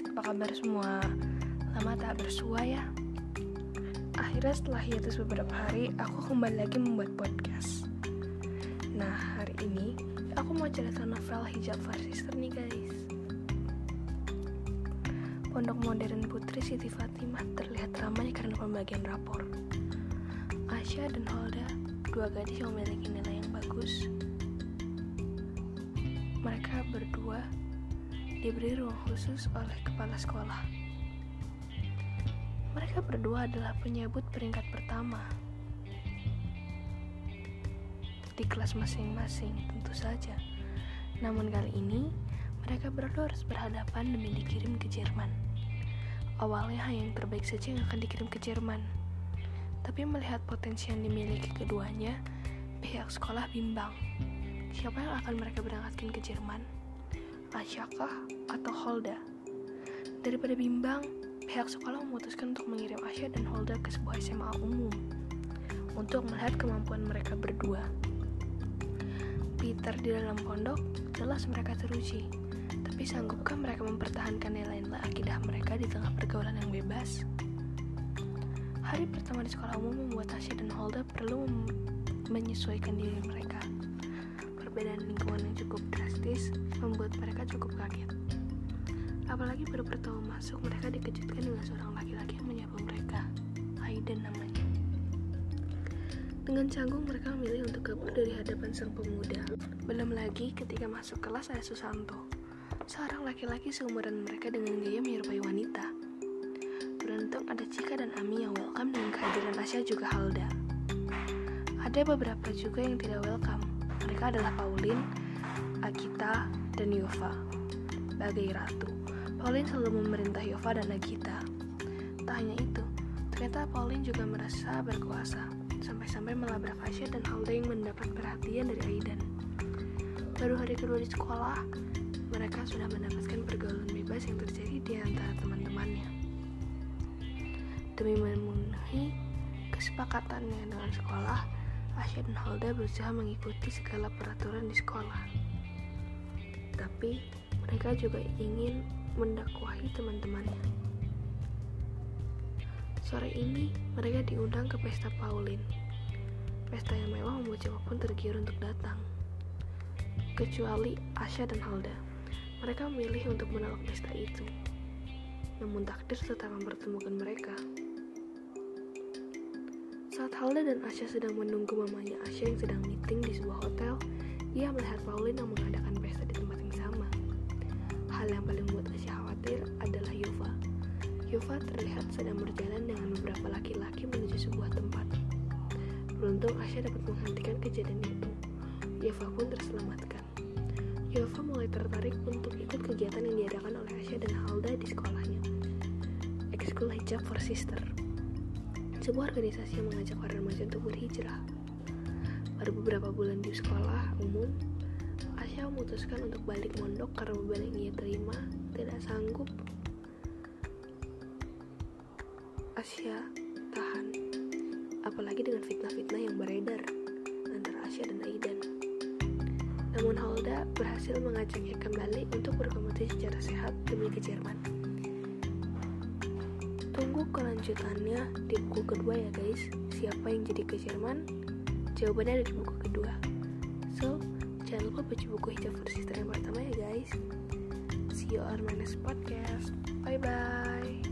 guys, apa kabar semua? Lama tak bersua ya? Akhirnya setelah hiatus beberapa hari, aku kembali lagi membuat podcast. Nah, hari ini aku mau cerita novel Hijab for Sister nih guys. Pondok Modern Putri Siti Fatimah terlihat ramai karena pembagian rapor. Asya dan Holda, dua gadis yang memiliki nilai yang bagus. Mereka berdua diberi ruang khusus oleh kepala sekolah. Mereka berdua adalah penyebut peringkat pertama di kelas masing-masing, tentu saja. Namun kali ini, mereka berdua harus berhadapan demi dikirim ke Jerman. Awalnya hanya yang terbaik saja yang akan dikirim ke Jerman. Tapi melihat potensi yang dimiliki keduanya, pihak sekolah bimbang. Siapa yang akan mereka berangkatkan ke Jerman? Asyakah atau Holda? Daripada bimbang, pihak sekolah memutuskan untuk mengirim Asya dan Holda ke sebuah SMA umum untuk melihat kemampuan mereka berdua. Peter di dalam pondok jelas mereka teruji, tapi sanggupkah mereka mempertahankan nilai-nilai akidah mereka di tengah pergaulan yang bebas? Hari pertama di sekolah umum membuat Asya dan Holda perlu menyesuaikan diri mereka. Perbedaan lingkungan yang cukup drastis membuat mereka cukup kaget. Apalagi baru pertama masuk, mereka dikejutkan dengan seorang laki-laki yang menyapa mereka, Aiden namanya. Dengan canggung mereka memilih untuk kabur dari hadapan sang pemuda. Belum lagi ketika masuk kelas ada Susanto, seorang laki-laki seumuran mereka dengan gaya menyerupai wanita. Beruntung ada Cika dan Ami yang welcome dengan kehadiran Asya juga Halda. Ada beberapa juga yang tidak welcome. Mereka adalah Pauline, Agita, dan Yova. Bagai ratu, Pauline selalu memerintah Yova dan Nagita. Tak hanya itu, ternyata Pauline juga merasa berkuasa, sampai-sampai melabrak Asya dan Alda yang mendapat perhatian dari Aidan. Baru hari kedua di sekolah, mereka sudah mendapatkan pergaulan bebas yang terjadi di antara teman-temannya. Demi memenuhi kesepakatannya dengan sekolah, Asya dan Halda berusaha mengikuti segala peraturan di sekolah. Tapi mereka juga ingin mendakwahi teman-temannya. Sore ini, mereka diundang ke pesta Pauline. Pesta yang mewah membuat siapa pun tergiur untuk datang. Kecuali Asya dan Halda. Mereka memilih untuk menolak pesta itu. Namun takdir tetap mempertemukan mereka. Saat Halda dan Asya sedang menunggu mamanya Asya yang sedang meeting di sebuah hotel, ia melihat Pauline yang mengadakan pesta di tempat yang sama. Hal yang paling membuat Asya khawatir adalah Yova. Yova terlihat sedang berjalan dengan beberapa laki-laki menuju sebuah tempat. Beruntung Asya dapat menghentikan kejadian itu. Yova pun terselamatkan. Yova mulai tertarik untuk ikut kegiatan yang diadakan oleh Asya dan Halda di sekolahnya. Ekskul Hijab for Sister. Sebuah organisasi yang mengajak para remaja untuk berhijrah. Baru beberapa bulan di sekolah umum, Asya memutuskan untuk balik mondok karena beban yang ia terima tidak sanggup. Asya tahan, apalagi dengan fitnah-fitnah yang beredar antara Asya dan Aidan. Namun Holda berhasil mengajaknya kembali untuk berkompetisi secara sehat demi ke Jerman. Tunggu kelanjutannya di buku kedua ya guys. Siapa yang jadi ke Jerman? Jawabannya ada di buku kedua. So, jangan lupa baca buku hijau versi yang pertama ya guys. See you on my next podcast. Bye bye.